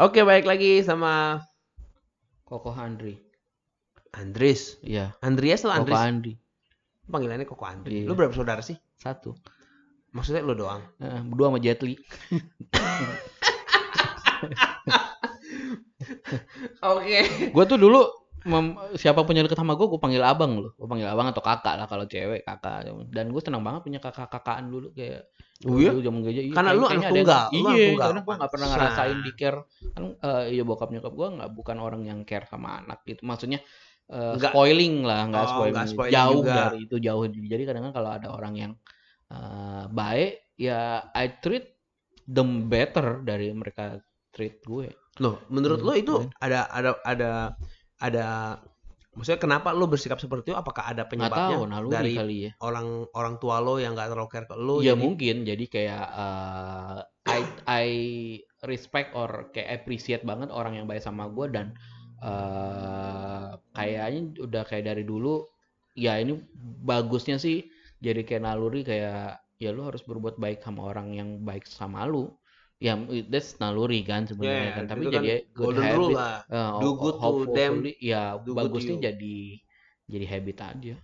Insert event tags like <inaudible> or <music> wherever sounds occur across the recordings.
Oke, baik lagi sama Koko Andri. Andris. Iya. Andreas atau Koko Andris? Andri. Panggilannya Koko Andri. Iya. Lu berapa saudara sih? Satu. Maksudnya lu doang. Eh, berdua sama Jet Li. <laughs> Oke. Gue tuh dulu mem- siapa pun yang deket sama gue, gue panggil abang loh. Gue panggil abang atau kakak lah kalau cewek kakak. Dan gue senang banget punya kakak-kakaan dulu kayak Oh iya? dulu zaman gereja. Iya, Karena lu anak tunggal, anak Iya, tunggal. karena gue nggak pernah ngerasain di care. Kan eh, iya bokap nyokap gue nggak bukan orang yang care sama anak gitu. Maksudnya eh, Nggak- spoiling lah, nggak Oh, spoiling. spoiling jauh juga. dari itu jauh. Jadi kadang-kadang kalau ada orang yang eh, baik, ya I treat them better dari mereka treat gue. Loh, menurut Hmm, lo itu iya. ada ada ada ada maksudnya kenapa lo bersikap seperti itu? Apakah ada penyebabnya tahu naluri dari kali ya. orang orang tua lo yang gak terlalu care ke lo? ya jadi- mungkin jadi kayak eh, I I respect or kayak appreciate banget orang yang baik sama gue dan eh kayaknya udah kayak dari dulu ya ini bagusnya sih jadi kayak naluri kayak ya lu harus berbuat baik sama orang yang baik sama lu ya that's naluri kan sebenarnya Yeah, kan tapi itu jadi good golden habit rule lah. eh, Do good to them, ya do good bagusnya you. jadi jadi habit aja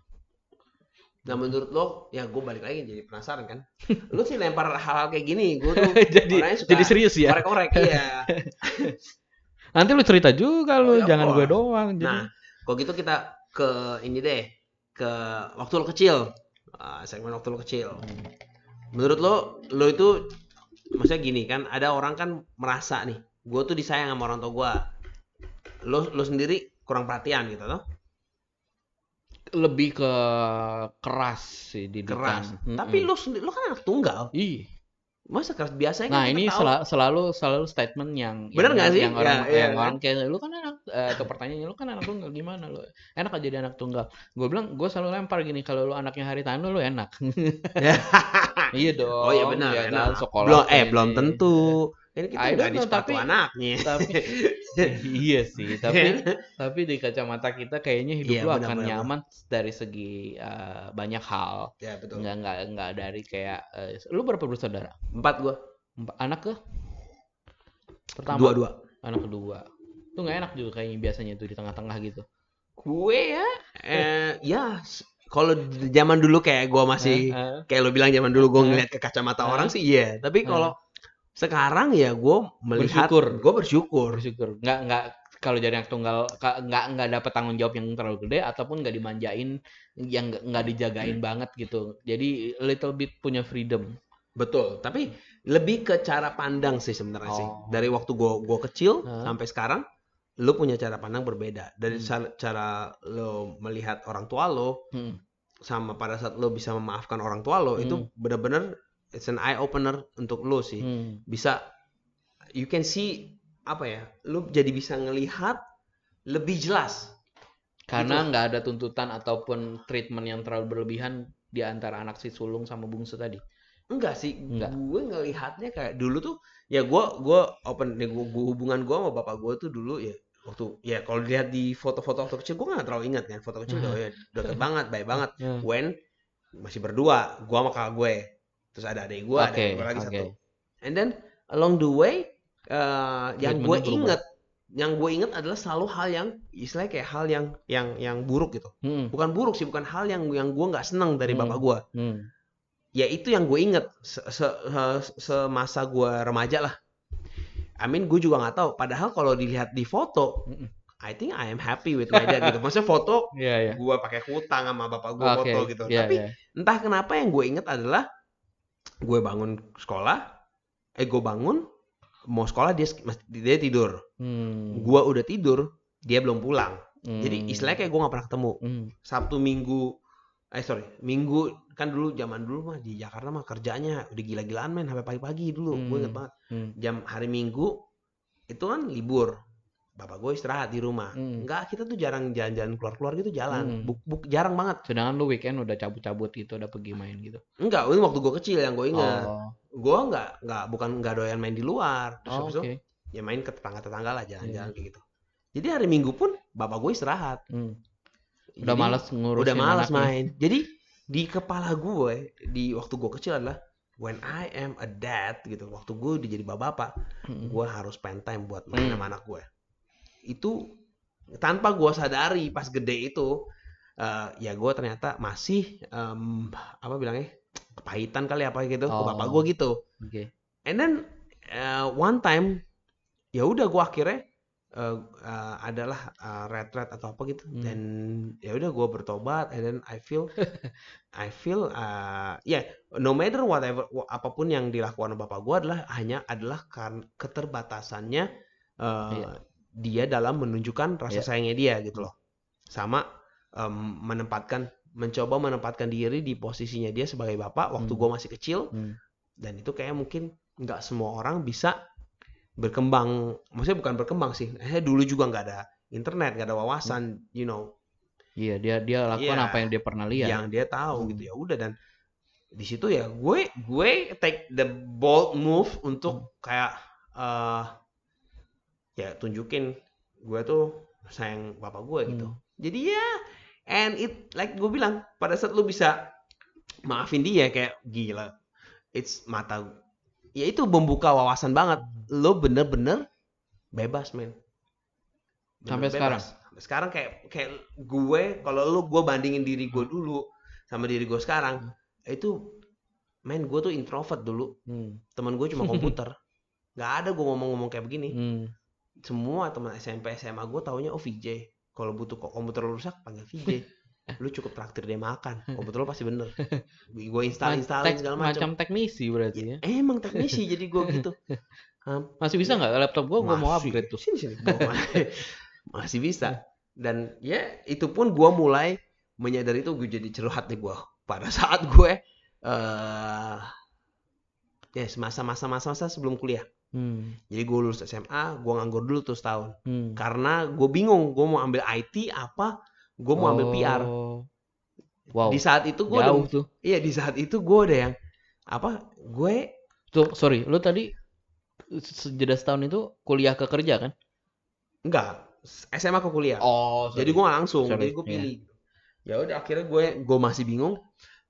Nah menurut lo, ya gue balik lagi jadi penasaran kan. <laughs> Lo sih lempar hal-hal kayak gini, gue tuh <laughs> jadi suka jadi serius ya korek-korek iya. <laughs> Nanti lu cerita juga Oh, lu, ya jangan gue doang. Jadi Nah, kalau gitu kita ke ini deh, ke waktu lo kecil, Ah, segmen waktu lo kecil. Menurut lo, lo itu maksudnya gini kan, ada orang kan merasa nih, gue tuh disayang sama orang tua gue. Lo lo sendiri kurang perhatian gitu loh, lebih ke keras sih di keras. Tapi lo sendiri lo kan anak tunggal, Ih. Masa keras biasanya kan Nah, ini sela- selalu selalu statement yang Bener yang, nggak sih? yang orang Ya, yang kan? orang kayak lu kan anak eh, ke pertanyaannya lu kan anak tunggal gimana lu? Enak aja jadi anak tunggal. Gue bilang gue selalu lempar gini kalau lu anaknya hari tanu lu enak. <laughs> iya dong. oh iya benar, ya enak. kan? Sekolah belum eh belum tentu. Ini kita I know, sepatu tapi- anaknya. tapi <laughs> iya sih tapi tapi di kacamata kita kayaknya hidup Iya, lu benar, akan benar, nyaman dari segi eh, banyak hal ya betul. nggak nggak nggak dari kayak eh, lu berapa bersaudara Empat gue, Empat- anak ke pertama dua dua. anak kedua tuh nggak enak juga kayaknya biasanya tuh di tengah-tengah gitu Gue ya, eh ya kalau zaman dulu kayak gue masih Eh, eh. kayak lo bilang zaman dulu gue Eh. ngeliat ke kacamata Eh. orang sih iya. Tapi Eh. kalau sekarang ya gue melihat, Bersyukur. gue bersyukur. bersyukur nggak nggak kalau jadi anak tunggal nggak nggak dapat tanggung jawab yang terlalu gede ataupun nggak dimanjain yang nggak- dijagain banget gitu jadi little bit punya freedom Betul. Tapi lebih ke cara pandang sih sebenarnya sih. Oh. Dari waktu gue gue kecil Eh. sampai sekarang, lo punya cara pandang berbeda. Dari Hmm. cara, cara lo melihat orang tua lo, Hmm. sama pada saat lo bisa memaafkan orang tua lo, itu Hmm. benar-benar it's an eye opener untuk lo sih. Hmm. bisa you can see apa ya lu jadi bisa ngelihat lebih jelas Karena Gitu. nggak ada tuntutan ataupun treatment yang terlalu berlebihan di antara anak si sulung sama bungsu tadi. enggak sih Enggak. gue ngelihatnya kayak dulu tuh ya gue gue open nih gue hubungan gue sama bapak gue tuh dulu ya waktu ya kalau dilihat di foto-foto waktu kecil gue nggak terlalu ingat kan foto kecil Hmm. oh ya deket banget baik banget Hmm. when masih berdua gue sama kakak gue terus ada adik gue ada Oke, gue lagi oke. satu and then along the way eh, yang gue inget yang gue inget adalah selalu hal yang istilahnya kayak hal yang yang yang buruk gitu Hmm. bukan buruk sih bukan hal yang yang gue nggak seneng dari Hmm. bapak gue Hmm. ya itu yang gue inget se, se- se- semasa gue remaja lah Amin gue juga nggak tahu padahal kalau dilihat di foto Mm-mm. I think I am happy with my dad gitu maksudnya foto <laughs> Iya, iya. gue pakai kutang sama bapak gue Oke, foto gitu iya, tapi iya. entah kenapa yang gue inget adalah gue bangun sekolah eh gue bangun mau sekolah dia dia tidur Hmm. gue udah tidur dia belum pulang jadi Hmm. istilahnya kayak gue nggak pernah ketemu Hmm. Sabtu Minggu eh sorry Minggu kan dulu zaman dulu mah di Jakarta mah kerjanya udah gila-gilaan men sampai pagi-pagi dulu gue inget Hmm. banget Hmm. jam hari Minggu itu kan libur bapak gue istirahat di rumah Hmm. enggak kita tuh jarang jalan-jalan keluar-keluar gitu jalan Hmm. buk, buk jarang banget Sedangkan lu weekend udah cabut-cabut gitu, udah pergi main gitu. enggak ini waktu gue kecil yang gue ingat Oh, gue nggak nggak bukan nggak doyan main di luar terus oh, itu ya main ke tetangga-tetangga lah jalan-jalan kayak gitu jadi hari Minggu pun bapak gue istirahat Hmm. Udah Jadi, malas ngurusin udah malas anaknya. main jadi di kepala gue di waktu gue kecil adalah when I am a dad gitu waktu gue udah jadi bapak Mm. gue harus spend time buat main Hmm. sama anak gue itu tanpa gue sadari pas gede itu eh, ya gue ternyata masih em, apa bilangnya kepahitan kali apa gitu ke Oh. bapak gue gitu Oke. and then uh, one time ya udah gue akhirnya uh, uh, adalah uh, retret atau apa gitu Hmm. dan ya udah gue bertobat and then I feel <laughs> I feel uh, ya no matter whatever apa pun yang dilakukan bapak gue adalah hanya adalah karena keterbatasannya uh, Iya. Dia dalam menunjukkan rasa Iya. sayangnya dia gitu loh sama um, menempatkan mencoba menempatkan diri di posisinya dia sebagai bapak waktu Hmm. gue masih kecil Hmm. dan itu kayak mungkin nggak semua orang bisa berkembang maksudnya bukan berkembang sih eh dulu juga nggak ada internet nggak ada wawasan you know Iya, dia dia lakukan Iya. apa yang dia pernah lihat. yang dia tahu Hmm. gitu ya udah dan di situ ya gue gue take the bold move untuk kayak eh ya tunjukin gue tuh sayang bapak gue gitu. Hmm. jadi ya and it like gue bilang pada saat lu bisa maafin dia kayak gila it's mata ya itu membuka wawasan banget. Lo bener-bener bebas men. Bener Sampai sekarang? sampai sekarang kayak kayak gue kalau lo gue bandingin diri gue dulu sama diri gue sekarang itu men gue tuh introvert dulu. Hmm. teman gue cuma <laughs> komputer. Nggak ada gue ngomong-ngomong kayak begini. Hmm. Semua teman SMP SMA gue taunya oh VJ kalau butuh kok komputer lu rusak panggil VJ <laughs> lu cukup traktir dia makan. Komputer lu pasti bener. <laughs> Gue install installin Tek- segala macam macam teknisi berarti ya. emang teknisi jadi gue <laughs> gitu. Masih bisa nggak laptop gua? Gua mau upgrade tuh. sini sini. Gua masih, masih bisa. Dan ya itu pun gue mulai menyadari itu. Gue jadi curhat nih gue pada saat gue eh ya semasa masa masa masa sebelum kuliah Hmm. jadi gue lulus SMA gue nganggur dulu tuh setahun Hmm. karena gue bingung gue mau ambil IT apa gue mau ambil PR Oh. Wow. di saat itu gue Jauh tuh. iya di saat itu gue udah yang apa gue Tuh, sorry, lu tadi sejeda setahun itu kuliah ke kerja kan? enggak SMA ke kuliah Oh, jadi gue nggak langsung Sorry, jadi gue iya. pilih ya udah akhirnya gue gue masih bingung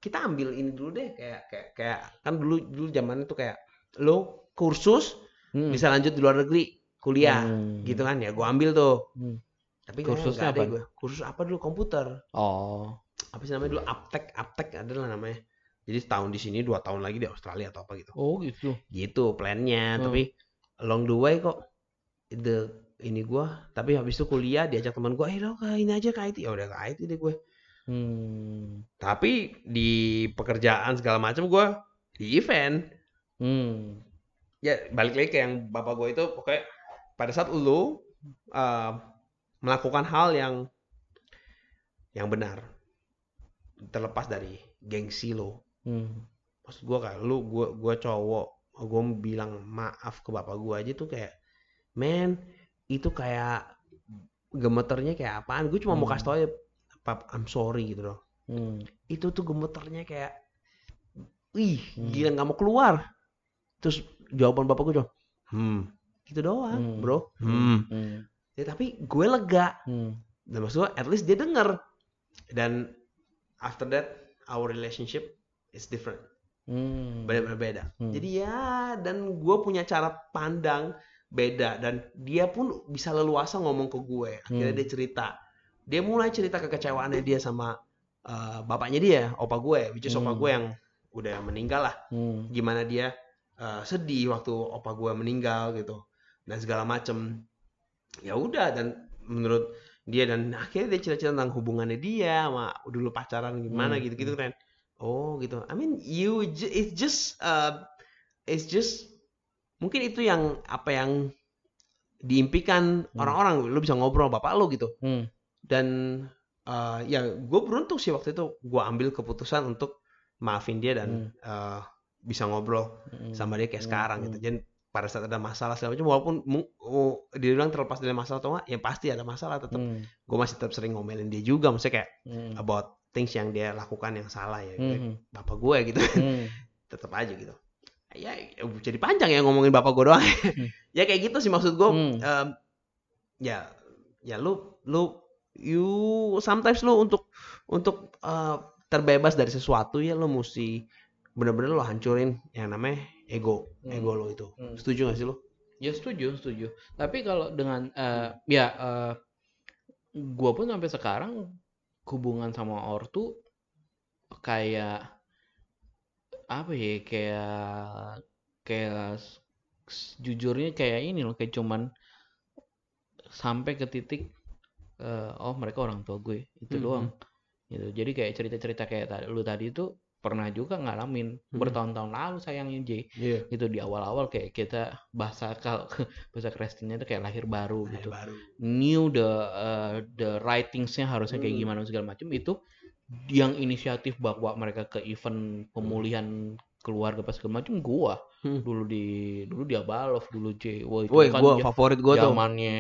kita ambil ini dulu deh kayak kayak kayak kan dulu dulu zamannya tuh kayak lo kursus Hmm. bisa lanjut di luar negeri kuliah Hmm. gitu kan ya gue ambil tuh Hmm. tapi Kursusnya apa gue kursus apa dulu komputer Oh. apa sih namanya dulu aptek aptek adalah namanya jadi setahun di sini dua tahun lagi di Australia atau apa gitu Oh gitu. gitu plannya Hmm. tapi along the way kok the ini gua tapi habis itu kuliah diajak teman gua eh lo ke ini aja ke IT ya udah ke IT deh gue Hmm. tapi di pekerjaan segala macam gua di event Hmm. Ya balik lagi ke yang bapak gue itu pokoknya pada saat lu uh, melakukan hal yang yang benar terlepas dari gengsi lo Hmm. maksud gue kayak lu gue gue cowok gue bilang maaf ke bapak gue aja tuh kayak men itu kayak gemeternya kayak apaan gue cuma mau Hmm. kasih tau aja pap I'm sorry gitu loh Hmm. itu tuh gemeternya kayak wih Hmm. gila nggak mau keluar terus jawaban bapak gue cuma hmm gitu doang Hmm. bro hmm. Hmm. Ya, tapi gue lega Hmm. dan maksud gue at least dia denger dan after that our relationship is different Hmm. benar-benar beda. Hmm. Jadi ya dan gue punya cara pandang beda dan dia pun bisa leluasa ngomong ke gue. Akhirnya Hmm. dia cerita. Dia mulai cerita kekecewaannya dia sama uh, bapaknya dia, opa gue, which is opa Hmm. gue yang udah meninggal lah. Hmm. Gimana dia uh, sedih waktu opa gue meninggal gitu dan segala macem. Ya udah dan menurut dia dan akhirnya dia cerita tentang hubungannya dia sama dulu pacaran gimana Hmm. gitu-gitu kan. Oh gitu. I mean you ju- it's just uh, it's just mungkin itu yang apa yang diimpikan Hmm. orang-orang lu bisa ngobrol sama bapak lu gitu. Hmm. Dan uh, ya gue beruntung sih waktu itu gue ambil keputusan untuk maafin dia dan uh, bisa ngobrol Hmm. sama dia kayak sekarang Hmm. gitu. Jadi pada saat ada masalah segala macam walaupun oh, dia bilang terlepas dari masalah atau enggak ya pasti ada masalah tetap Hmm. gue masih tetap sering ngomelin dia juga maksudnya kayak Hmm. about things yang dia lakukan yang salah ya Hmm. bapak gue gitu <laughs> Hmm. tetap aja gitu ya jadi panjang ya ngomongin bapak gue doang <laughs> ya kayak gitu sih maksud gue Hmm. Em, ya ya lu lu you sometimes lu untuk untuk eh, terbebas dari sesuatu ya lu mesti bener-bener lo hancurin yang namanya ego Hmm. ego lo itu Hmm. setuju gak sih lo Ya setuju, setuju. Tapi kalau dengan eh, ya eh, gua pun sampai sekarang hubungan sama ortu kayak apa ya kayak kayak jujurnya kayak ini loh kayak cuman sampai ke titik eh, oh mereka orang tua gue itu Mhm. doang gitu jadi kayak cerita-cerita kayak tadi lu tadi itu pernah juga ngalamin Mhm. bertahun-tahun lalu sayangnya J. Iya. Itu di awal-awal kayak kita bahasa kalau <laughs> bahasa Kristennya itu kayak lahir baru gitu. baru. New the uh, the writingsnya harusnya kayak Hmm. gimana segala macam itu yang inisiatif bawa mereka ke event pemulihan keluarga pas segala macam gua. Hmm. dulu di dulu di Abalov dulu J. Wah, itu kan gua favorit gua tuh. zamannya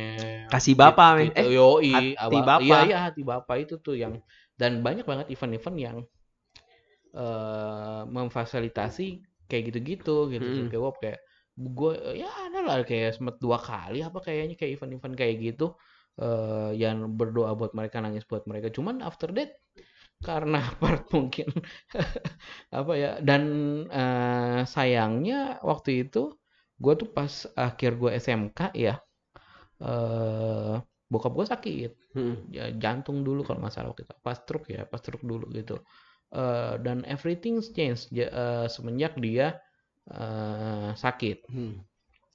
kasih bapak men. gitu, eh yoi, Hati Abal- Bapak. iya iya hati bapak itu tuh yang dan banyak banget event-event yang eh memfasilitasi kayak gitu-gitu gitu Hmm. kayak gua kayak gue ya ada lah kayak sempet dua kali apa kayaknya kayak event-event kayak gitu eh yang berdoa buat mereka nangis buat mereka cuman after that karena <laughs> part mungkin apa ya dan eh, sayangnya waktu itu gue tuh pas akhir gue SMK ya eh bokap gue sakit Hmm. ya, jantung dulu kalau nggak salah waktu itu pas stroke ya pas stroke dulu gitu Eh, dan everything change eh, semenjak dia eh, sakit Hmm.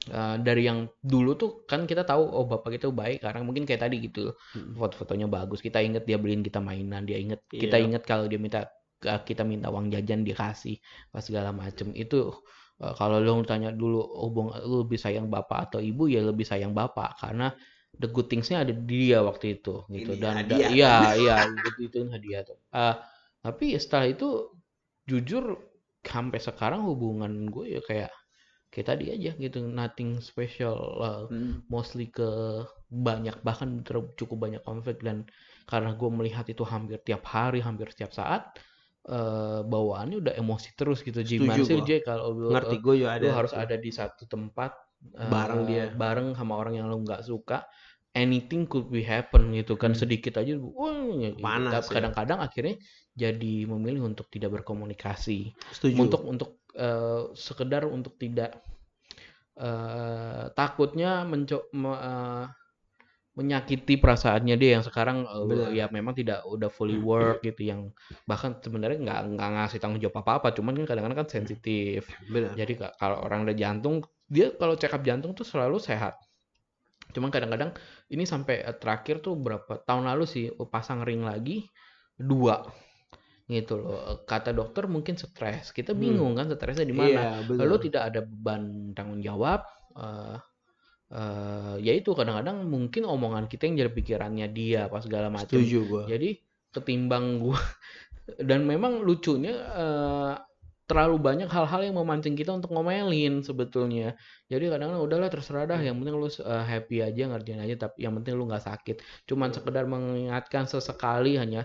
Eh, dari yang dulu tuh kan kita tahu oh bapak kita baik karena mungkin kayak tadi gitu Hmm. foto-fotonya bagus kita inget dia beliin kita mainan dia inget kita Iya. inget kalau dia minta kita minta uang jajan dia kasih pas segala macem itu eh, kalau lo tanya dulu hubung lu lebih sayang bapak atau ibu ya lebih sayang bapak karena the good things-nya ada di dia waktu itu gitu Ini dan iya iya itu itu hadiah tuh Eh, tapi setelah itu jujur sampai sekarang hubungan gue ya kayak kayak tadi aja gitu nothing special eh, Hmm. mostly ke banyak bahkan ter- cukup banyak konflik dan karena gue melihat itu hampir tiap hari hampir setiap saat eh bawaannya udah emosi terus gitu gimana sih. Jay kalau lu, ngerti eh, gue juga lu ada harus ada di satu tempat eh, Bareng dia. bareng sama orang yang lu nggak suka anything could be happen gitu kan Hmm. sedikit aja wah, gitu. Panas ya. kadang-kadang akhirnya jadi memilih untuk tidak berkomunikasi. Setuju. Untuk untuk eh, sekedar untuk tidak eh, takutnya menco me- eh, menyakiti perasaannya dia yang sekarang Benar. ya memang tidak udah fully work gitu yang bahkan sebenarnya nggak nggak ngasih tanggung jawab apa apa cuman kan kadang-kadang kan sensitif. Jadi ka- kalau orang ada jantung dia kalau check up jantung tuh selalu sehat. Cuman kadang-kadang ini sampai terakhir tuh berapa tahun lalu sih oh, pasang ring lagi dua gitu loh. Kata dokter mungkin stres. Kita Hmm. bingung kan stresnya di mana. Iya benar lalu tidak ada beban tanggung jawab eh eh, ya itu kadang-kadang mungkin omongan kita yang jadi pikirannya dia apa segala macam. Jadi ketimbang gua. <laughs> Dan memang lucunya eh, terlalu banyak hal-hal yang memancing kita untuk ngomelin sebetulnya. Jadi kadang-kadang udahlah terserah dah, yang penting lu eh, happy aja ngerjain aja. Tapi yang penting lu nggak sakit. Cuman sekedar mengingatkan sesekali hanya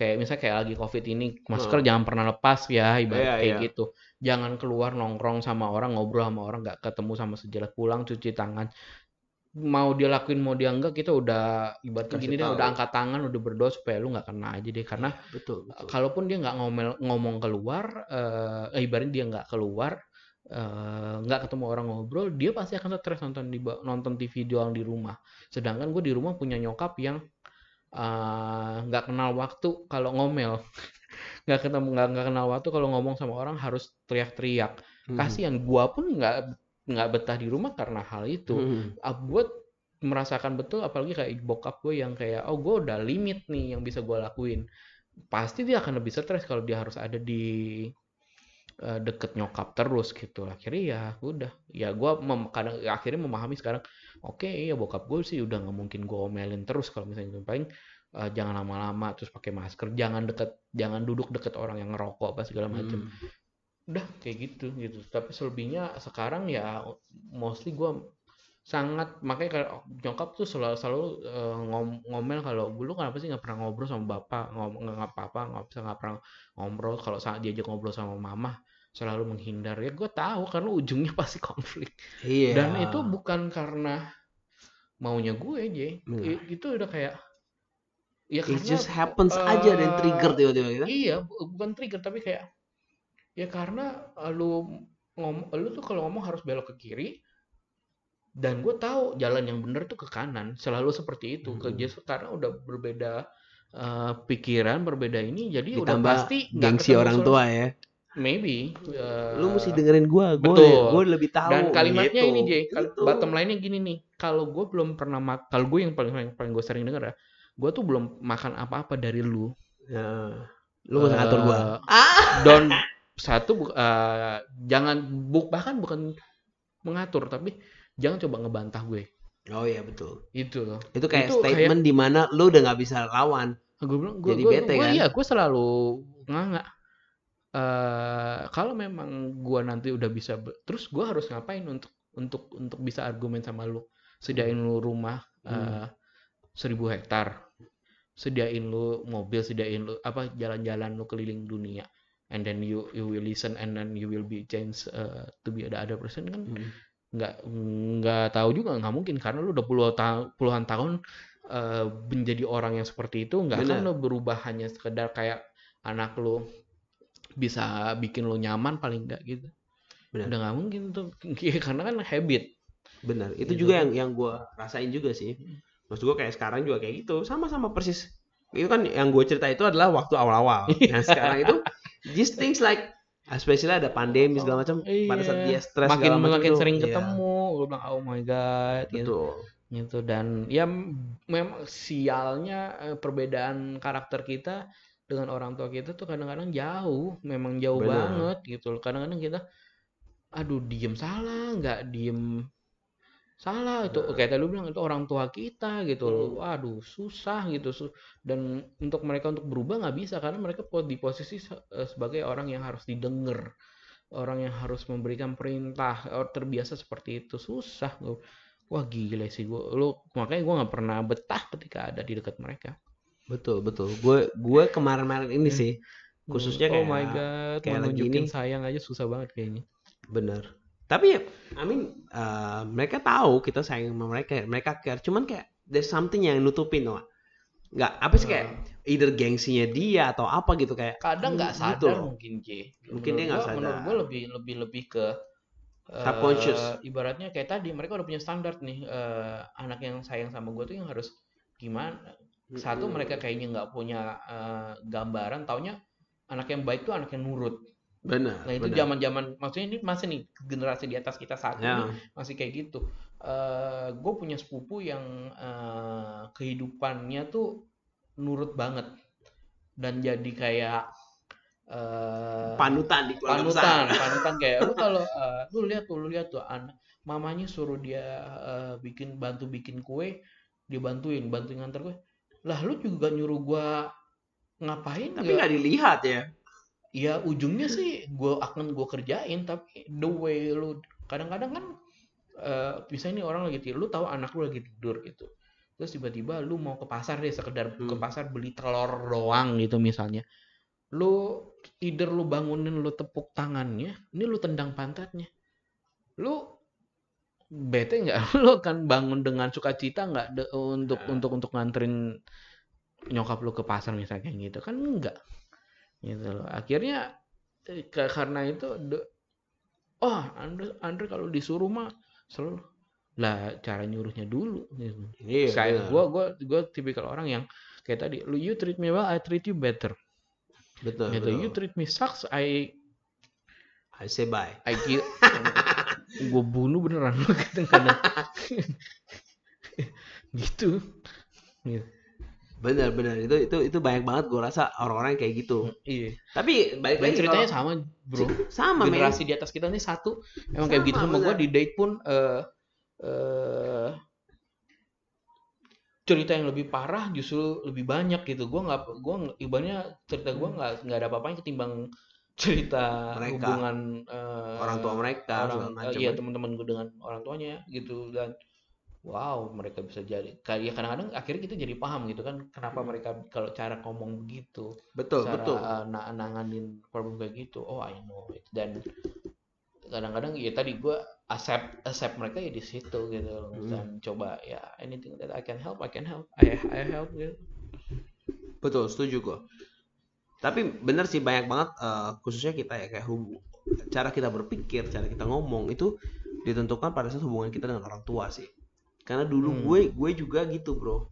kayak misalnya kayak lagi covid ini masker jangan pernah lepas ya ibarat Iya, kayak iya. gitu. Jangan keluar nongkrong sama orang, ngobrol sama orang, nggak ketemu sama sejelas pulang cuci tangan. Mau dia lakuin mau dia enggak kita udah ibaratnya Kasih gini deh tahu. udah angkat tangan udah berdoa supaya lu nggak kena aja deh karena betul betul kalaupun dia nggak ngomel ngomong keluar eh eh, ibaratnya dia nggak keluar eh, nggak ketemu orang ngobrol dia pasti akan stres nonton di nonton TV doang di rumah sedangkan gue di rumah punya nyokap yang eh, nggak kenal waktu kalau ngomel <laughs> nggak ketemu nggak kenal waktu kalau ngomong sama orang harus teriak-teriak Mhm. kasihan gua pun nggak nggak betah di rumah karena hal itu Mhm. ah, gue merasakan betul apalagi kayak bokap gue yang kayak oh gue udah limit nih yang bisa gue lakuin pasti dia akan lebih stres kalau dia harus ada di eh, deket nyokap terus gitu. Akhirnya ya udah. Ya gue kadang akhirnya memahami sekarang oke ya bokap gue sih udah nggak mungkin gue omelin terus kalau misalnya gitu. paling eh, jangan lama-lama terus pakai masker. Jangan deket jangan duduk deket orang yang ngerokok apa segala macam Mhm. udah kayak gitu gitu. Tapi selebihnya sekarang ya mostly gue sangat makanya kalau nyokap tuh selalu selalu eh, ngom- ngomel kalau dulu kenapa sih nggak pernah ngobrol sama bapak ngom nggak apa-apa nggak bisa nggak pernah ngobrol. Kalau saat diajak ngobrol sama mama selalu menghindar ya gue tahu karena ujungnya <laughs> pasti konflik iya dan itu bukan karena maunya gue aja Benar. I- itu udah kayak ya it karena just happens eh, aja dan trigger tiba-tiba gitu Iya, bu- bukan trigger tapi kayak ya karena eh, lu ngom lu tuh kalau ngomong harus belok ke kiri dan gue tahu jalan yang bener tuh ke kanan selalu seperti itu ke Mhm. justru karena udah berbeda eh, pikiran berbeda ini jadi udah Ditambah pasti nggak gengsi orang tua ya. Maybe eh, Lu mesti dengerin gua, gua betul. gua lebih tahu. dan kalimatnya gitu. ini Jay kal- Gitu. bottom line-nya gini nih kalau gue belum pernah mak kalau gue yang paling paling, paling gue sering denger ya gue tuh belum makan apa-apa dari lu Ya. Lu gak usah ngatur gua. <laughs> Ah. don satu eh, jangan bu, bahkan bukan mengatur tapi jangan coba ngebantah gue Oh iya betul. itu loh Itu kayak Itu kayak- statement di mana lu udah nggak bisa lawan. gue bilang gue Jadi gue bete, gue kan? iya gue selalu nganga eh kalau memang gue nanti udah bisa terus gue harus ngapain untuk untuk untuk bisa argumen sama lu? Sediain lu rumah Hmm. eh, seribu hektar. Sediain lu mobil sediain lu apa jalan-jalan lu keliling dunia. And then you you will listen and then you will be changed uh, to be the other person kan? Hmm. nggak nggak tahu juga nggak mungkin. Karena lu udah puluh ta- puluhan tahun eh, menjadi orang yang seperti itu nggak akan Benar. lu berubah hanya sekedar kayak anak lu bisa bikin lu nyaman paling enggak gitu Benar. udah nggak mungkin tuh <laughs> karena kan habit Benar. Itu Gitu juga yang yang gua rasain juga sih. Maksud gua kayak sekarang juga kayak gitu, sama-sama persis. Itu kan yang gue cerita itu adalah waktu awal-awal. <laughs> Nah, sekarang itu just things like especially ada pandemi segala macam pada saat dia stres Iya. makin makin itu, sering iya, ketemu gue bilang oh my god gitu gitu dan ya memang sialnya eh, perbedaan karakter kita dengan orang tua kita tuh kadang-kadang jauh memang jauh Benar. banget gitu loh. Kadang-kadang kita aduh diem salah nggak diem salah. Itu Nah. kayak tadi lu bilang itu orang tua kita gitu loh. Waduh susah gitu dan untuk mereka untuk berubah nggak bisa karena mereka di posisi eh, sebagai orang yang harus didengar orang yang harus memberikan perintah or terbiasa seperti itu. Susah gua. Wah gila sih gua. Lu makanya gua nggak pernah betah ketika ada di dekat mereka Betul, betul. Gue gue kemarin-kemarin ini sih khususnya oh kayak my god kayak lagi ini. sayang aja susah banget kayaknya bener. Tapi ya, I mean, uh, mereka tahu kita sayang sama mereka, mereka care. Cuman kayak there's something yang nutupin, loh. Nggak, apa sih kayak either gengsinya dia atau apa gitu kayak kadang nggak gitu sadar loh. mungkin J Mungkin dia nggak gua- menurut sadar. gue lebih lebih lebih ke eh, Subconscious. ibaratnya kayak tadi mereka udah punya standar nih eh, anak yang sayang sama gue tuh yang harus gimana satu mereka kayaknya nggak punya eh, gambaran taunya anak yang baik tuh anak yang nurut bener. nah itu bener. zaman zaman maksudnya ini masih nih generasi di atas kita satu Ya. nih masih kayak gitu gue punya sepupu yang eh, kehidupannya tuh nurut banget dan jadi kayak eh, panutan di keluarga panutan besar. panutan kayak lu kalau eh, lu lihat tuh lu lihat tuh anak mamanya suruh dia eh, bikin bantu bikin kue dia bantuin bantuin nganter kue lah lu juga nyuruh gua ngapain Tapi nggak dilihat ya. ya ujungnya sih gua akan gua kerjain tapi the way lu kadang-kadang kan eh bisa ini orang lagi tidur lu tahu anak lu lagi tidur gitu terus tiba-tiba lu mau ke pasar deh sekedar ke Hmm. pasar beli telur doang gitu misalnya lu either lu bangunin lu tepuk tangannya ini lu tendang pantatnya lu bete nggak <laughs> lu kan bangun dengan sukacita nggak de- untuk Nah. untuk untuk nganterin nyokap lu ke pasar misalnya kayak gitu kan enggak gitu loh akhirnya eh, ke- karena itu de- oh Andre Andre kalau disuruh mah selalu lah cara nyuruhnya dulu gitu Iya. saya gua gua gua tipikal orang yang kayak tadi lu you treat me well I treat you better betul. gitu betul. you treat me sucks I I say bye. I kill <laughs> gue bunuh beneran <laughs> kadang-kadang. Gitu. Gitu Bener bener. Itu itu itu banyak banget gue rasa orang-orang kayak gitu. iya. Tapi balik lagi ceritanya kalau- sama bro. Sama generasi di atas kita nih satu. Emang kayak gitu Sama, sama gue di date pun eh eh, cerita yang lebih parah justru lebih banyak gitu. Gue nggak gue ibaratnya cerita gue nggak nggak ada apa-apanya ketimbang cerita Mereka. hubungan eh, orang tua mereka orang eh, iya teman-teman gue dengan orang tuanya gitu dan wow mereka bisa jadi kayak ya kadang-kadang akhirnya kita jadi paham gitu kan kenapa mereka kalau cara ngomong begitu betul cara betul. uh, na- nanganin problem kayak gitu oh I know it dan kadang-kadang ya tadi gue accept accept mereka ya di situ gitu loh. Hmm. dan coba ya anything that I can help I can help I I help gitu Betul, setuju gue. Tapi bener sih banyak banget eh, khususnya kita ya kayak hubu- cara kita berpikir, cara kita ngomong itu ditentukan pada saat hubungan kita dengan orang tua sih. Karena dulu Hmm. gue gue juga gitu bro.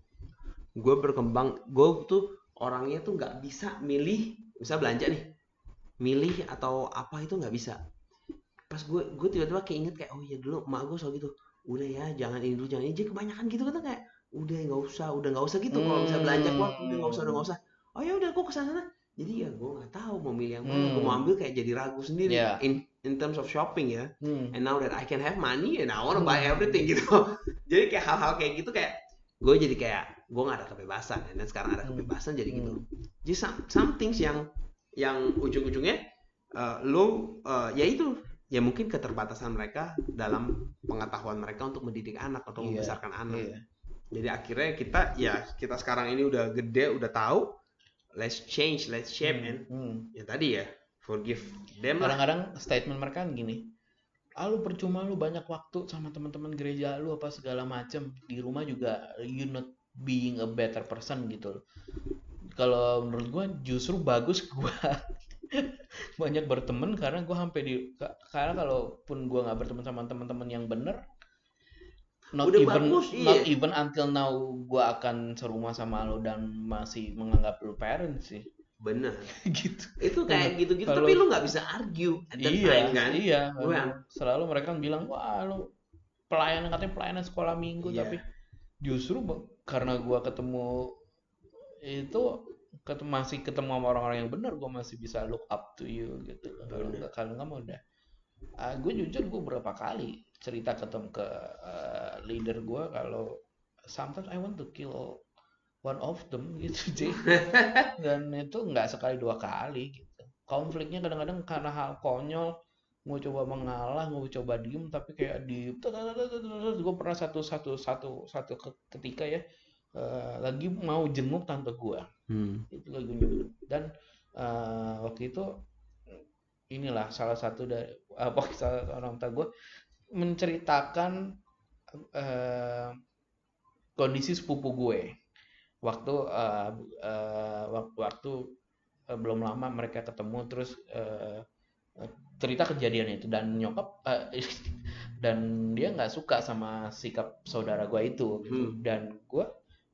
Gue berkembang, gue tuh orangnya tuh nggak bisa milih, bisa belanja nih, milih atau apa itu nggak bisa. Pas gue gue tiba-tiba keinget kayak oh iya dulu emak gue selalu gitu, udah ya jangan ini dulu jangan ini, Jadi kebanyakan gitu kan kayak udah nggak usah, udah nggak usah gitu kalau bisa belanja keluar udah nggak usah udah nggak usah. Oh ya udah gue ke sana sana. Jadi ya gue nggak tahu mau milih yang mana, gue mau Hmm. ambil kayak jadi ragu sendiri Iya. in in terms of shopping ya. Hmm. And now that I can have money and I wanna buy Hmm. everything gitu. <laughs> jadi kayak hal-hal kayak gitu kayak gue jadi kayak gue nggak ada kebebasan dan sekarang ada Hmm. kebebasan jadi gitu. Hmm. Jadi some, some things yang yang ujung-ujungnya eh, lo eh, ya itu ya mungkin keterbatasan mereka dalam pengetahuan mereka untuk mendidik anak atau Iya, membesarkan anak. Iya. Jadi akhirnya kita ya kita sekarang ini udah gede udah tahu let's change let's shape man. Hmm. Ya tadi ya forgive them. Kadang-kadang statement mereka gini. Ah lu percuma lu banyak waktu sama teman-teman gereja lu apa segala macem di rumah juga you not being a better person gitu loh. Kalau menurut gua justru bagus <laughs> gua banyak berteman karena gua sampai di ka- karena kalaupun gua nggak berteman sama teman-teman yang bener not Udah even bagus, not iya. even until now gua akan serumah sama lu dan masih menganggap lu parents sih Bener. <laughs> gitu Itu kayak gitu-gitu Kalau- tapi lu nggak bisa argue at that iya, time kan. Iya, yang- selalu mereka kan bilang, wah lu pelayanan katanya pelayanan sekolah minggu, Iya. tapi justru karena gua ketemu itu ketemu, masih ketemu sama orang-orang yang benar, gua masih bisa look up to you gitu. Kalau nggak kalau nggak mau udah. Ah, gue jujur gue berapa kali cerita ketemu ke eh, leader gua kalau sometimes I want to kill one of them <laughs> gitu Jay. dan itu nggak sekali dua kali gitu konfliknya kadang-kadang karena hal konyol mau coba mengalah mau coba diem tapi kayak di gue pernah satu satu satu satu ke- ketika ya eh, lagi mau jenguk tante gue Hmm. itu lagi dan eh, waktu itu inilah salah satu dari <laughs> apa salah satu orang tua gue menceritakan eh, kondisi sepupu gue waktu eh, eh, wak- waktu eh, belum lama mereka ketemu terus eh, eh, cerita kejadian itu dan nyokap eh, <laughs> dan dia nggak suka sama sikap saudara gue itu gitu. Hmm. dan gue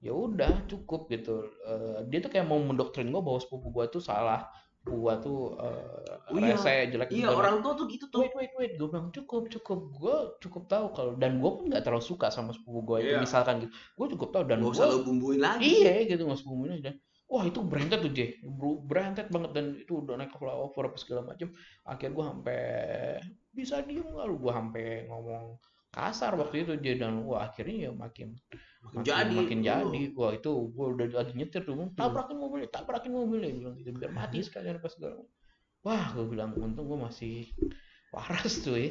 ya udah cukup gitu Eh, dia tuh kayak mau mendoktrin gue bahwa sepupu gue tuh salah gue tuh eh, Oh iya. rese jelek Iya orang tua tuh gitu tuh. wait wait wait gue bilang cukup cukup gue cukup tahu kalau dan gue pun nggak terlalu suka sama sepupu gue itu Iya. misalkan gitu gue cukup tahu dan gue usah lu bumbuin lagi. iya gitu sepupu ini dan wah itu berantet tuh Jay berantet banget dan itu udah naik ke flyover apa segala macem akhir gue sampai bisa diem lalu gue sampai ngomong kasar waktu itu Jay dan wah akhirnya ya makin Makin makin jadi. makin Oh. jadi wah itu gue udah lagi nyetir tuh tabrakin mobilnya tabrakin mobilnya bilang gitu biar mati <laughs> sekalian apa segala wah gue bilang untung gue masih waras tuh ya.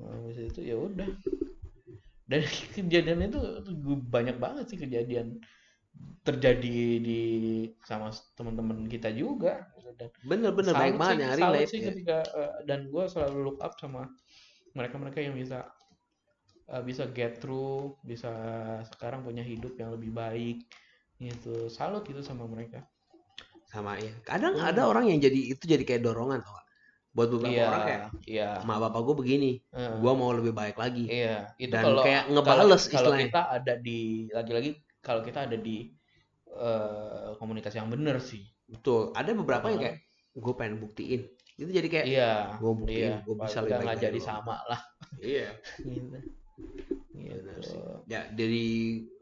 Nah, habis itu ya udah. Dan <laughs> kejadian itu banyak banget sih kejadian terjadi di sama teman-teman kita juga dan Bener-bener banyak banget relate. sih ya. ketika eh, dan gue selalu look up sama mereka-mereka yang bisa eh, bisa get through bisa sekarang punya hidup yang lebih baik gitu salut gitu sama mereka Sama ya. Kadang Hmm. ada orang yang jadi itu jadi kayak dorongan tau? Buat beberapa iya orang kayak iya mak bapak gue begini, Eh, gua mau lebih baik lagi. Iya, itu Dan kalau kayak kalau ngebales kalau istilahnya. kita ada di lagi-lagi kalau kita ada di eh, komunitas yang benar sih. Betul. Ada beberapa yang Heeh. kayak gue pengen buktiin. Itu jadi kayak Iya, gua buktiin, iya. gua bisa lebih baik nggak jadi sama lah. iya. <laughs> Gitu. Benar Gitu. sih. Ya dari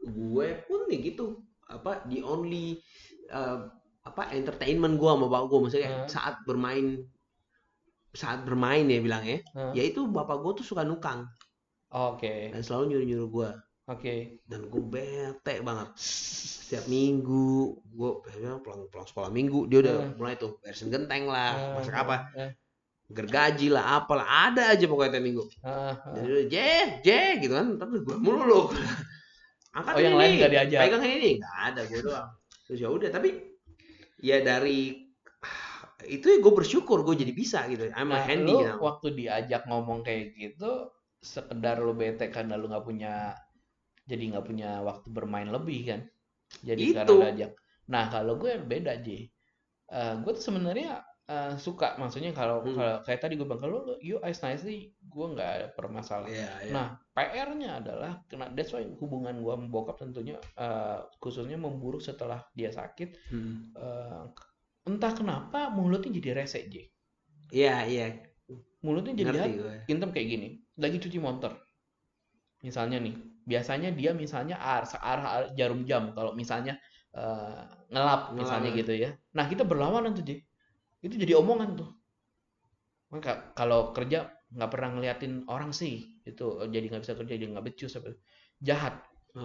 gue pun nih gitu. Apa the only uh, apa entertainment gue sama bapak gue maksudnya Hmm. saat bermain saat bermain ya bilangnya, Hmm. ya itu bapak gue tuh suka nukang Oke, dan selalu nyuruh nyuruh gue oke. dan gue bete banget setiap minggu gue pulang pulang sekolah minggu dia udah Hmm. mulai tuh beresin genteng lah Eh, masak apa eh, gergaji lah apalah ada aja pokoknya tiap minggu eh, eh. dia udah je je gitu kan tapi gue mulu lu angkat Oh, yang ini lain nggak diajak? pegang ini nggak ada gue doang terus ya udah tapi ya dari itu ya gue bersyukur gue jadi bisa gitu I'm Nah, handy lu now. waktu diajak ngomong kayak gitu, sekedar lu bete karena lu nggak punya, jadi nggak punya waktu bermain lebih kan? Jadi karena Itu. diajak. Nah kalau gue beda Ji. gue tuh sebenarnya eh, suka maksudnya kalau Hmm. kalau kayak tadi gue bilang kalau you ice nicely gue nggak ada permasalahan Iya, iya. Nah, PR-nya adalah kena that's why hubungan gua sama bokap tentunya eh, khususnya memburuk setelah dia sakit. Hmm. Eh, entah kenapa mulutnya jadi rese, J. Iya, iya. Mulutnya jadi Ngerti gue. hitam kayak gini. Lagi cuci motor. Misalnya nih, biasanya dia misalnya arah arah arah jarum jam kalau misalnya eh, ngelap misalnya Ngelap. gitu ya. Nah, kita berlawanan tuh, J. Itu jadi omongan tuh. Maka kalau kerja nggak pernah ngeliatin orang sih, itu eh, jadi nggak bisa kerja, jadi nggak becus apa. Jahat.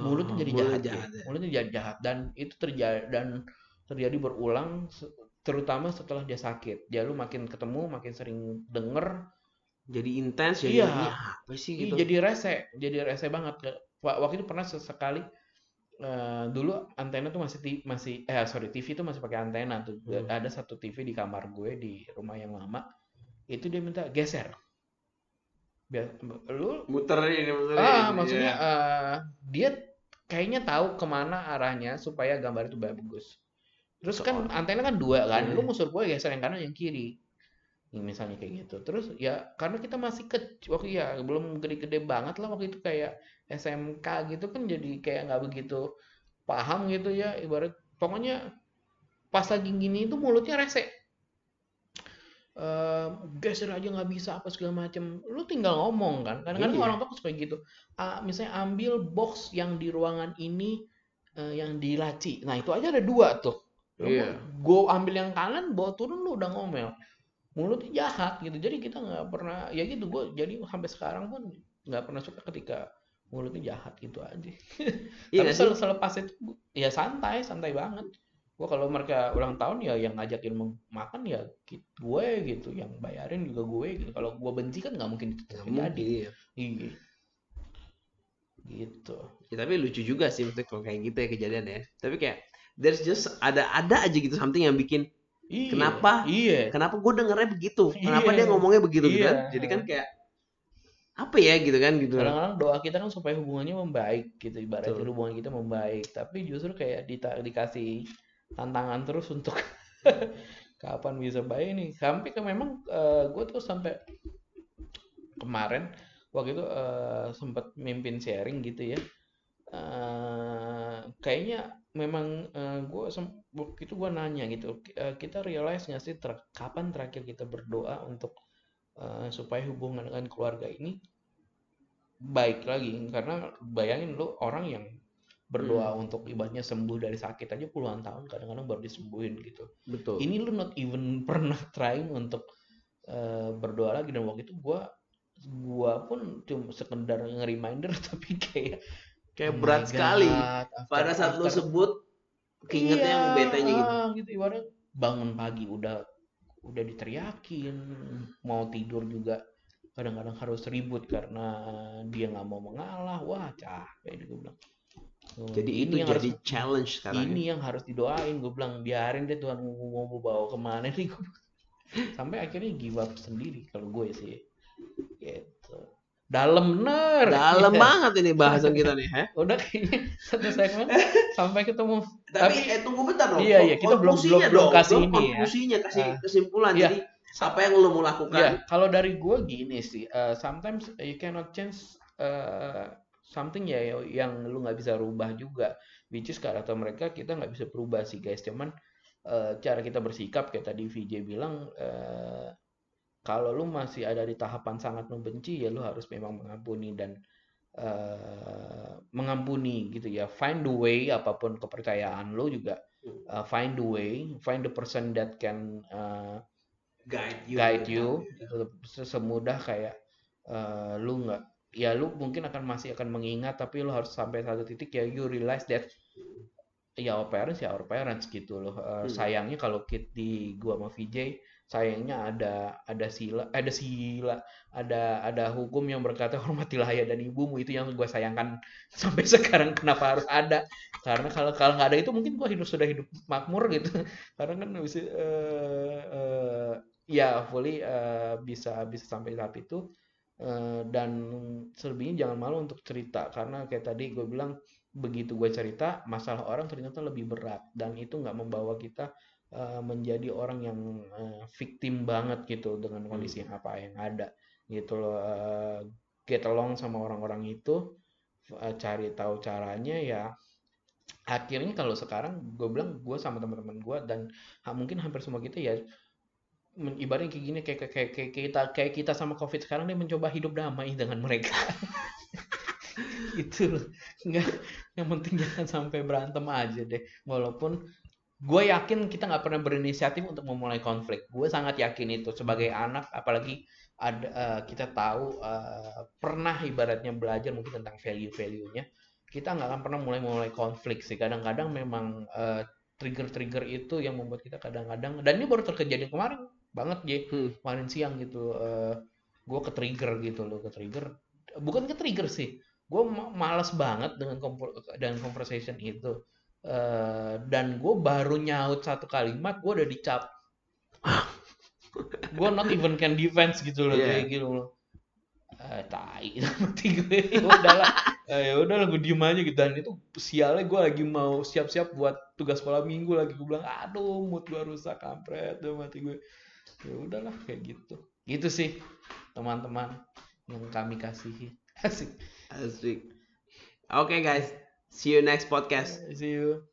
mulutnya Oh, jadi mulut jahat, jahat ya. mulutnya jadi jahat dan itu terjadi dan terjadi berulang terutama setelah dia sakit dia lu makin ketemu makin sering denger Jadi intens ya. Iya. Apa sih Ih, gitu? jadi rese jadi rese banget Wa- waktu itu pernah sesekali eh, dulu antena tuh masih masih eh sorry TV tuh masih pakai antena tuh Hmm. ada satu TV di kamar gue di rumah yang lama itu dia minta geser Biar, lu Muter ini muter Ah, ini, maksudnya iya. eh, dia kayaknya tahu ke mana arahnya supaya gambar itu bagus. Terus kan antena kan dua kan, Iya. lu musuh gue geser yang kanan yang kiri. Misalnya kayak gitu. Terus ya karena kita masih kecil, waktu ya belum gede-gede banget lah waktu itu kayak SMK gitu kan jadi kayak nggak begitu paham gitu ya ibarat pokoknya pas lagi gini itu mulutnya rese. Eh, geser aja nggak bisa apa segala macem lu tinggal ngomong kan kadang-kadang Iya. orang tua suka gitu Ah, misalnya ambil box yang di ruangan ini eh, yang di laci nah itu aja ada dua tuh Iya. gue ambil yang kanan bawa turun lu udah ngomel mulutnya jahat gitu. Jadi kita nggak pernah ya gitu gue jadi sampai sekarang pun nggak pernah suka ketika mulutnya jahat gitu aja. <laughs> Iya tapi sel- selepas itu ya santai santai banget. Gua kalau mereka ulang tahun ya yang ngajakin makan ya gue gitu yang bayarin juga gue gitu. Kalau gue benci kan nggak mungkin itu terjadi. iya. iya. Gitu. Ya, tapi lucu juga sih maksudnya kalau kayak gitu ya kejadian ya. Tapi kayak there's just ada ada aja gitu something yang bikin iya Kenapa? iya kenapa gue dengernya begitu? <laughs> Kenapa Iya. dia ngomongnya begitu gitu Iya. kan? Jadi kan kayak apa ya gitu kan gitu. kadang-kadang doa kita kan supaya hubungannya membaik gitu ibaratnya Betul. hubungan kita membaik tapi justru kayak dita- dikasih tantangan terus untuk <laughs> kapan bisa baik nih sampai ke memang gue tuh sampai kemarin waktu itu eh, sempat mimpin sharing gitu ya Eh, kayaknya memang gue waktu itu gue nanya gitu eh, kita realize nggak sih ter- kapan terakhir kita berdoa untuk eh, supaya hubungan dengan keluarga ini baik lagi? Karena bayangin lu orang yang berdoa untuk ibaratnya sembuh dari sakit aja puluhan tahun kadang-kadang baru disembuhin gitu. Betul. ini lu not even <laughs> pernah trying untuk eh, berdoa lagi. Dan waktu itu gua gua pun cuma sekedar nge-reminder <laughs> tapi kayak kayak oh berat my sekali. After- Pada saat after- sebut keingetnya yang Iya, betenya gitu. ah, gitu ibarat bangun pagi udah udah diteriakin mau tidur juga kadang-kadang harus ribut karena dia nggak mau mengalah wah capek nih gue bilang Tuh, Jadi ini itu yang jadi harus, challenge sekarang. ini ya. yang harus didoain gue bilang biarin deh Tuhan mau, bawa ke mana nih gue <laughs> sampai akhirnya give up sendiri kalau gue sih dalam bener Dalam Iya. <laughs> banget ini bahasan kita nih, ha? udah kayaknya satu segmen <laughs> sampai ketemu Tapi, Tapi- eh tunggu bentar dong. Iya, iya, kita belum- belum- belum dong, kasih dong, ini ya. Konklusinya kasih Ah. kesimpulan. Iya. Jadi apa yang lo mau lakukan? Ya, kalau dari gue gini sih, uh, sometimes you cannot change uh, something ya yang lu nggak bisa rubah juga. Which is karakter mereka kita nggak bisa berubah sih guys. Cuman uh, cara kita bersikap kayak tadi VJ bilang, uh, kalau lu masih ada di tahapan sangat membenci ya lu harus memang mengampuni dan uh, mengampuni gitu ya. Find the way apa pun kepercayaan lu juga. uh, find the way, find the person that can uh, Guide you. guide you se- semudah kayak eh, lu nggak ya lu mungkin akan masih akan mengingat tapi lu harus sampai satu titik ya you realize that ya our parents ya our parents gitu loh. Eh, Hmm. sayangnya kalau kit di gua sama VJ sayangnya ada ada sila ada sila ada ada hukum yang berkata hormatilah ayah dan ibumu. Itu yang gua sayangkan <laughs> sampai sekarang. Kenapa harus ada? Karena kalau kalau nggak ada itu mungkin gua hidup sudah hidup makmur gitu. <laughs> Karena kan bisa eh, eh, ya fully eh, bisa bisa sampai tahap itu. Eh, dan selebihnya jangan malu untuk cerita. Karena kayak tadi gue bilang begitu gue cerita masalah orang ternyata lebih berat. Dan itu nggak membawa kita uh, menjadi orang yang uh, victim banget gitu dengan kondisi yang apa yang ada gitu loh. Uh, get along sama orang-orang itu uh, cari tahu caranya ya. Akhirnya kalau sekarang gue bilang gue sama teman-teman gue dan ha, mungkin hampir semua kita ya ibaratnya kayak gini kayak, kayak, kayak, kayak kita kayak kita sama covid sekarang dia mencoba hidup damai dengan mereka <laughs> itu loh. Nggak yang penting jangan sampai berantem aja deh. Walaupun gue yakin kita nggak pernah berinisiatif untuk memulai konflik. Gue sangat yakin itu. Sebagai anak apalagi ada uh, kita tahu uh, pernah ibaratnya belajar mungkin tentang value value nya kita nggak akan pernah mulai mulai konflik sih. Kadang-kadang memang uh, trigger-trigger itu yang membuat kita kadang-kadang dan ini baru terjadi kemarin banget ya Hmm. kemarin siang gitu uh, gue ke trigger gitu loh ke trigger bukan ke trigger sih gue males banget dengan kompor- dengan conversation itu. Eh, dan gue baru nyaut satu kalimat gue udah dicap. Gue not even can defense gitu loh Iya. kayak gitu loh. Eh tai <laughs> mati gue ya udahlah. Eh, ya udahlah gue diem aja gitu. Dan itu sialnya gue lagi mau siap-siap buat tugas sekolah minggu lagi. Gue bilang aduh mood gue rusak kampret udah mati gue. Ya udahlah kayak gitu. Gitu sih teman-teman yang kami kasihi. Asik Asik. Okay, guys, see you next podcast. see you